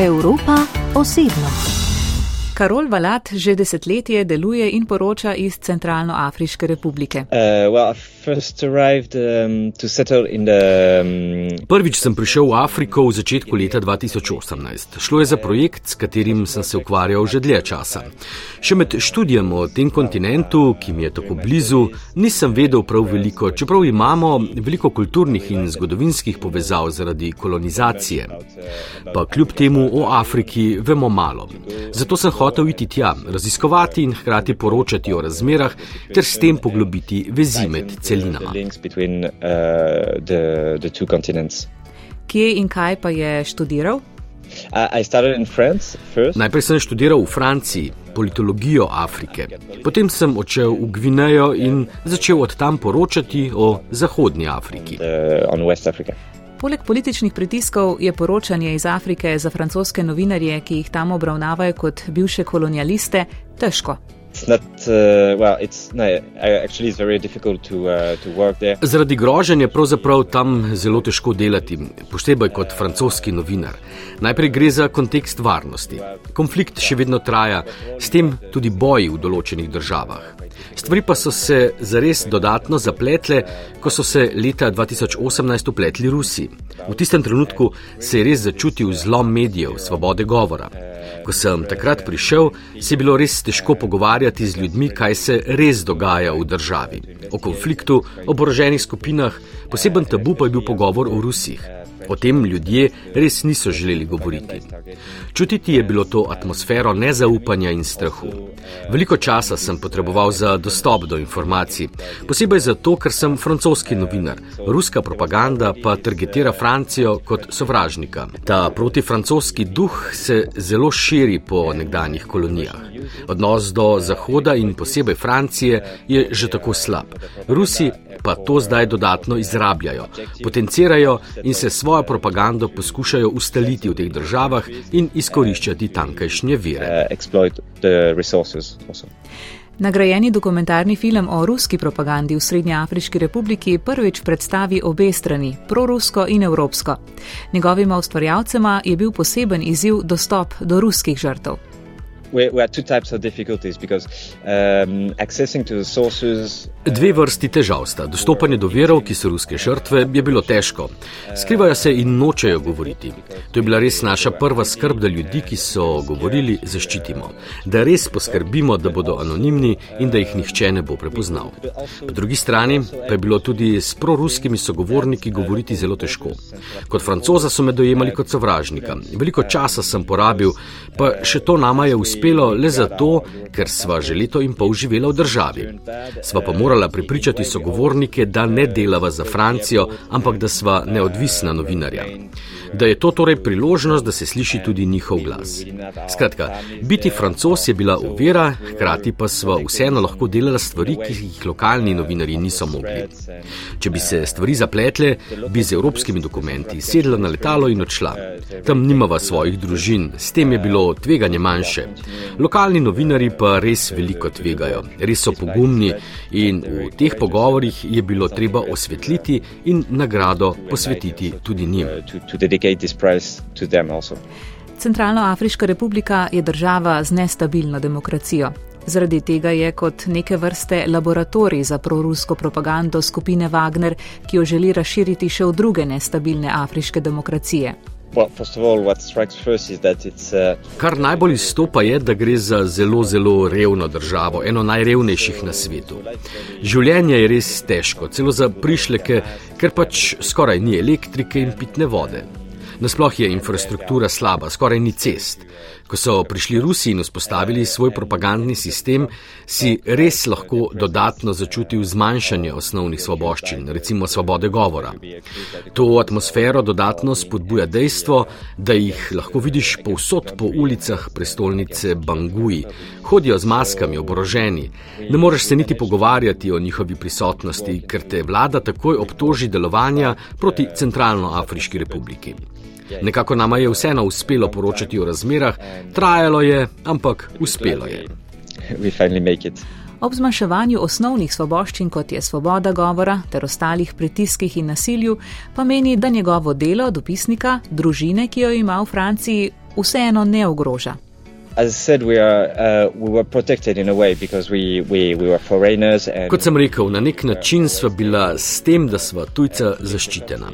Evropa osebno. Karol Valat že desetletje deluje in poroča iz Centralnoafriške republike. Uh, well, arrived, um, the, um... Prvič sem prišel v Afriko v začetku leta 2018. Šlo je za projekt, s katerim sem se ukvarjal že dlje časa. Še med študijem o tem kontinentu, ki mi je tako blizu, nisem vedel prav veliko, čeprav imamo veliko kulturnih in zgodovinskih povezav zaradi kolonizacije. Pa kljub temu o Afriki vemo malo. Zato sem hotel iti tja, raziskovati in hkrati poročati o razmerah, ter s tem poglobiti vezi med celinama. Uh, Kje in kaj pa je študiral? Najprej sem študiral v Franciji politologijo Afrike, potem sem odšel v Gvinejo in začel od tam poročati o Zahodnji Afriki. Poleg političnih pritiskov je poročanje iz Afrike za francoske novinarje, ki jih tam obravnavajo kot bivše kolonialiste, težko. Uh, no, uh, Zaradi groženja je pravzaprav tam zelo težko delati, posebej kot francoski novinar. Najprej gre za kontekst varnosti. Konflikt še vedno traja, s tem tudi boji v določenih državah. Stvari pa so se zares dodatno zapletle, ko so se leta 2018 upletli Rusi. V tistem trenutku se je res začutil zlom medijev, svobode govora. Ko sem takrat prišel, se je bilo res težko pogovarjati z ljudmi, kaj se res dogaja v državi. O konfliktu, o oboroženih skupinah, poseben tabu pa je bil pogovor o Rusih. O tem ljudje res niso želeli govoriti. Čutiti je bilo to atmosfero nezaupanja in strahu. Veliko časa sem potreboval za dostop do informacij, posebej zato, ker sem francoski novinar. Ruska propaganda pa targetira Francijo kot sovražnika. Ta protifrancoski duh se zelo širi po nekdanjih kolonijah. Odnos do Zahoda in posebej Francije je že tako slab. Rusi pa to zdaj dodatno izrabljajo, potencirajo in se svojo propagando poskušajo ustaliti v teh državah in izkoriščati tankajšnje vire. Uh, Nagrajeni dokumentarni film o ruski propagandi v Srednjeafriški republiki prvič predstavi obe strani, prorusko in evropsko. Njegovima ustvarjalcema je bil poseben izziv dostop do ruskih žrtev Dve vrsti težav sta. Dostopanje do verov, ki so ruske žrtve, je bilo težko. Skrivajo se in nočejo govoriti. To je bila res naša prva skrb, da ljudi, ki so govorili, zaščitimo. Da res poskrbimo, da bodo anonimni in da jih nihče ne bo prepoznal. Po drugi strani pa je bilo tudi s proruskimi sogovorniki govoriti zelo težko. Kot francoza so me dojemali kot sovražnika. Veliko časa sem porabil, pa še to nama je uspelo uspelo le zato, ker sva že leto in pol živela v državi. Sva pa morala pripričati sogovornike, da ne delava za Francijo, ampak da sva neodvisna novinarja da je to torej priložnost, da se sliši tudi njihov glas. Skratka, biti francos je bila uvera, hkrati pa sva vseeno lahko delala stvari, ki jih lokalni novinari niso mogli. Če bi se stvari zapletle, bi z evropskimi dokumenti sedla na letalo in odšla. Tam nimava svojih družin, s tem je bilo tveganje manjše. Lokalni novinari pa res veliko tvegajo, res so pogumni in v teh pogovorjih je bilo treba osvetliti in nagrado posvetiti tudi njim dedicate this prize to them also. Centralnoafriška republika je država z nestabilno demokracijo. Zaradi tega je kot neke vrste laboratorij za prorusko propagando skupine Wagner, ki jo želi razširiti še v druge nestabilne afriške demokracije. Uh, Kar najbolj izstopa je, da gre za zelo, zelo revno državo, eno najrevnejših na svetu. Življenje je res težko, celo za prišleke, ker pač skoraj ni elektrike in pitne vode. Nasploh je infrastruktura slaba, skoraj ni cest. Ko so prišli Rusi in vzpostavili svoj propagandni sistem, si res lahko dodatno začutil zmanjšanje osnovnih svoboščin, recimo svobode govora. To atmosfero dodatno spodbuja dejstvo, da jih lahko vidiš povsod po ulicah prestolnice Bangui. Hodijo z maskami, oboroženi. Ne moreš se niti pogovarjati o njihovi prisotnosti, ker te vlada takoj obtoži delovanja proti Centralnoafriški republiki. Nekako nama je vseeno uspelo poročati o razmerah, trajalo je, ampak uspelo je. Ob zmanjševanju osnovnih svoboščin, kot je svoboda govora ter ostalih pritiskih in nasilju, pa meni, da njegovo delo dopisnika, družine, ki jo ima v Franciji, vseeno ne ogroža. Kot sem rekel, na nek način sva bila s tem, da sva tujca zaščitena.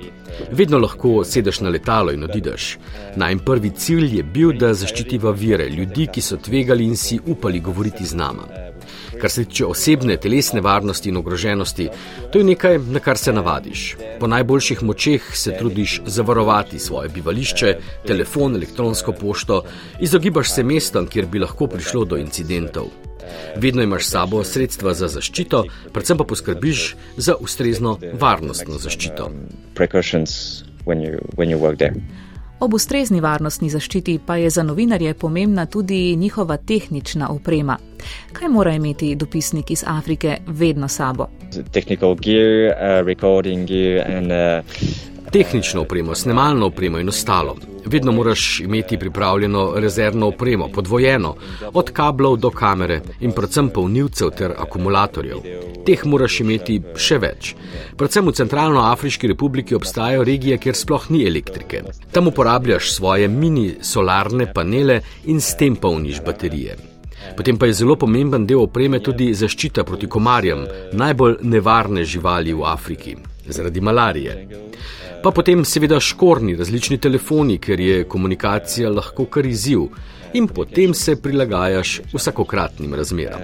Vedno lahko sedeš na letalo in odideš. Najm prvi cilj je bil, da zaščitiva vire ljudi, ki so tvegali in si upali govoriti z nama. Kar se tiče osebne, telesne varnosti in ogroženosti, to je nekaj, na kar se navadiš. Po najboljših močeh se trudiš zavarovati svoje bivališče, telefon, elektronsko pošto, izogibaš se mestom, kjer bi lahko prišlo do incidentov. Vedno imaš s sabo sredstva za zaščito, predvsem pa poskrbiš za ustrezno varnostno zaščito. Ob ustrezni varnostni zaščiti pa je za novinarje pomembna tudi njihova tehnična oprema. Kaj mora imeti dopisnik iz Afrike vedno sabo? Technical gear, uh, recording gear and uh, tehnično opremo, snemalno opremo in ostalo. Vedno moraš imeti pripravljeno rezervno opremo, podvojeno, od kablov do kamere in predvsem polnilcev ter akumulatorjev. Teh moraš imeti še več. Predvsem v Centralnoafriški republiki obstajajo regije, kjer sploh ni elektrike. Tam uporabljaš svoje mini solarne panele in s tem polniš baterije. Potem pa je zelo pomemben del opreme tudi zaščita proti komarjem, najbolj nevarne živali v Afriki, zaradi malarije pa potem seveda škorni različni telefoni, ker je komunikacija lahko kar izziv in potem se prilagajaš vsakokratnim razmeram.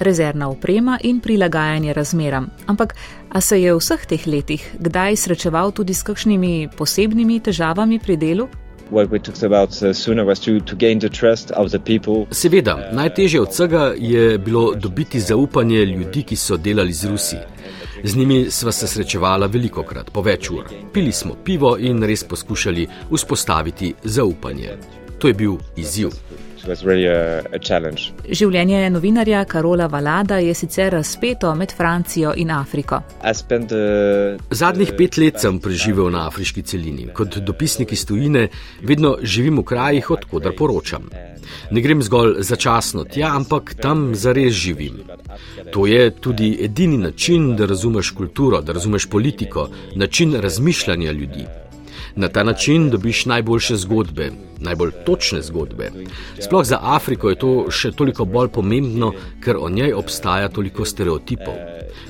Rezervna oprema in prilagajanje razmeram. Ampak, a se je v vseh teh letih kdaj srečeval tudi s kakšnimi posebnimi težavami pri delu? Uh, seveda, najtežje od vsega je bilo dobiti zaupanje ljudi, ki so delali z Rusi. Z njimi sva se srečevala veliko krat, po več ur. Pili smo pivo in res poskušali vzpostaviti zaupanje. To je bil izziv. Življenje novinarja Karola Valada je sicer razpeto med Francijo in Afriko. Zadnjih pet let sem preživel na afriški celini. Kot dopisnik iz tujine vedno živim v krajih, odkudar poročam. Ne grem zgolj začasno tja, ampak tam zares živim. To je tudi edini način, da razumeš kulturo, da razumeš politiko, način razmišljanja ljudi. Na ta način dobiš najboljše zgodbe, najbolj točne zgodbe. Sploh za Afriko je to še toliko bolj pomembno, ker o njej obstaja toliko stereotipov.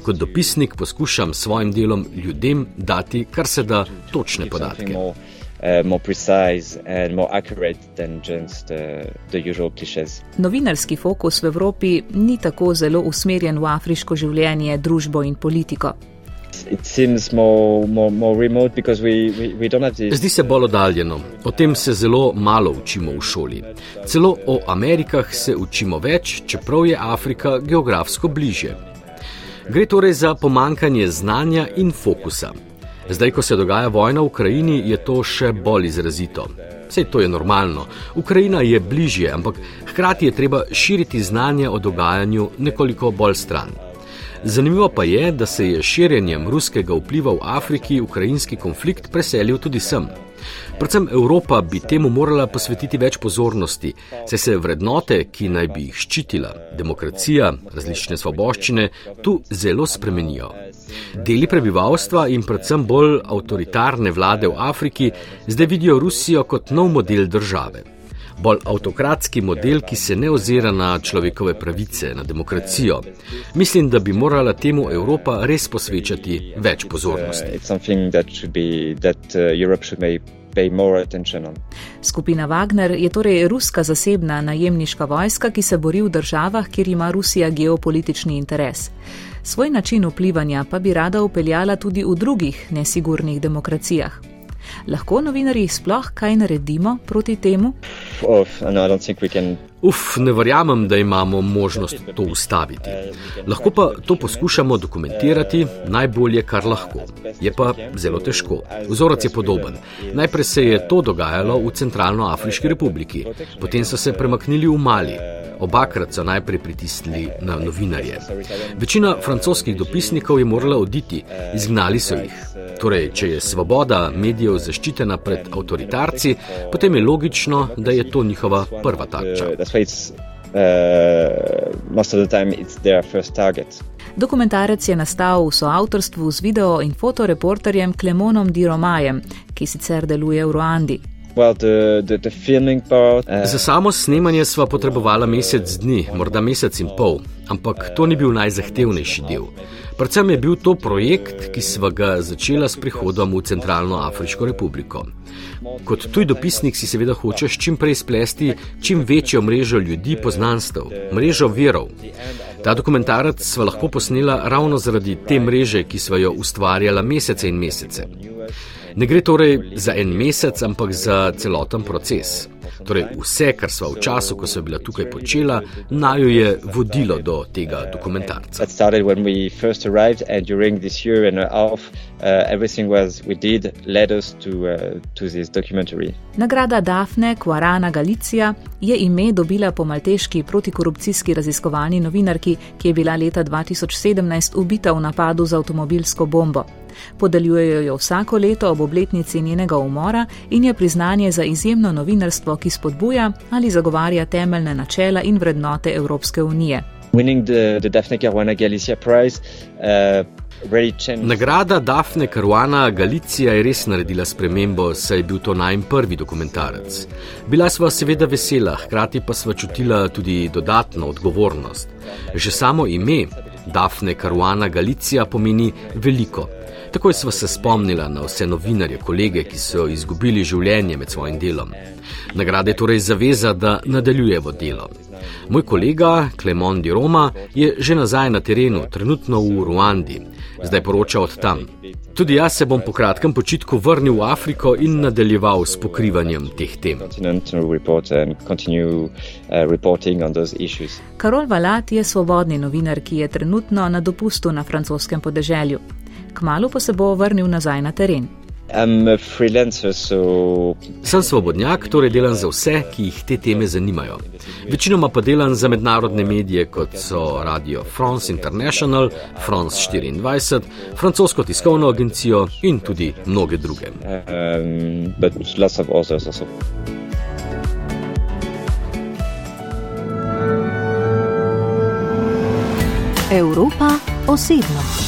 Kot dopisnik poskušam s svojim delom ljudem dati kar se da točne podatke. Uh, Novinarski fokus v Evropi ni tako zelo usmerjen v afriško življenje, družbo in politiko. Zdi se bolj oddaljeno. O tem se zelo malo učimo v šoli. Celo o Amerikah se učimo več, čeprav je Afrika geografsko bliže. Gre torej za pomankanje znanja in fokusa. Zdaj, ko se dogaja vojna v Ukrajini, je to še bolj izrazito. Vse to je normalno. Ukrajina je bližje, ampak hkrati je treba širiti znanje o dogajanju nekoliko bolj stran. Zanimivo pa je, da se je širjenjem ruskega vpliva v Afriki ukrajinski konflikt preselil tudi sem. Predvsem Evropa bi temu morala posvetiti več pozornosti, saj se vrednote, ki naj bi jih ščitila, demokracija, različne svoboščine, tu zelo spremenijo. Deli prebivalstva in predvsem bolj avtoritarne vlade v Afriki zdaj vidijo Rusijo kot nov model države bolj avtokratski model, ki se ne ozira na človekove pravice, na demokracijo. Mislim, da bi morala temu Evropa res posvečati več pozornosti. Uh, Skupina Wagner je torej ruska zasebna najemniška vojska, ki se bori v državah, kjer ima Rusija geopolitični interes. Svoj način vplivanja pa bi rada upeljala tudi v drugih nesigurnih demokracijah. Lahko novinari sploh kaj naredimo proti temu? Oh, no, Uf, ne verjamem, da imamo možnost to ustaviti. Lahko pa to poskušamo dokumentirati najbolje, kar lahko. Je pa zelo težko. Vzorec je podoben. Najprej se je to dogajalo v Centralnoafriški republiki, potem so se premaknili v Mali. Obakrat so najprej pritisnili na novinarje. Večina francoskih dopisnikov je morala oditi, izgnali so jih. Torej, če je svoboda medijev zaščitena pred avtoritarci, potem je logično, da je to njihova prva tarča. Dokumentarec je nastal v soavtorstvu z video in fotoreporterjem Klemonom Di Romajem, ki sicer deluje v Ruandi. Well, the, the, the part, uh... Za samo snemanje sva potrebovala mesec dni, morda mesec in pol, ampak to ni bil najzahtevnejši del. Predvsem je bil to projekt, ki sva ga začela s prihodom v Centralno Afriško republiko. Kot tuj dopisnik si seveda hočeš čim prej splesti čim večjo mrežo ljudi poznanstv, mrežo verov. Ta dokumentarec sva lahko posnela ravno zaradi te mreže, ki sva jo ustvarjala mesece in mesece. Ne gre torej za en mesec, ampak za celoten proces. Torej, vse, kar smo v času, ko so bila tukaj počela, naju je vodilo do tega dokumentarca. Nagrada Dafne Kuarana Galicija je ime dobila po malteški protikorupcijski raziskovalni novinarki, ki je bila leta 2017 ubita v napadu z avtomobilsko bombo. Podeljujejo jo vsako leto ob obletnici njenega umora in je priznanje za izjemno novinarstvo, ki spodbuja ali zagovarja temeljne načela in vrednote Evropske unije. Nagrada Dafne Caruana Galicija je res naredila spremembo, saj je bil to najmanj prvi dokumentarec. Bila sva seveda vesela, hkrati pa sva čutila tudi dodatno odgovornost. Že samo ime Dafne Caruana Galicija pomeni veliko. Takoj sva se spomnila na vse novinarje, kolege, ki so izgubili življenje med svojim delom. Nagrada je torej zaveza, da nadaljujemo delo. Moj kolega Klemon Di Roma je že nazaj na terenu, trenutno v Ruandi, zdaj poroča od tam. Tudi jaz se bom po kratkem počitku vrnil v Afriko in nadaljeval s pokrivanjem teh tem. Karol Valat je svobodni novinar, ki je trenutno na dopustu na francoskem podeželju kmalo pa se bo vrnil nazaj na teren. So... Sem svobodnjak, torej delam za vse, ki jih te teme zanimajo. Večinoma pa delam za mednarodne medije, kot so Radio France International, France 24, francosko tiskovno agencijo in tudi mnoge druge. Um, Evropa osebno.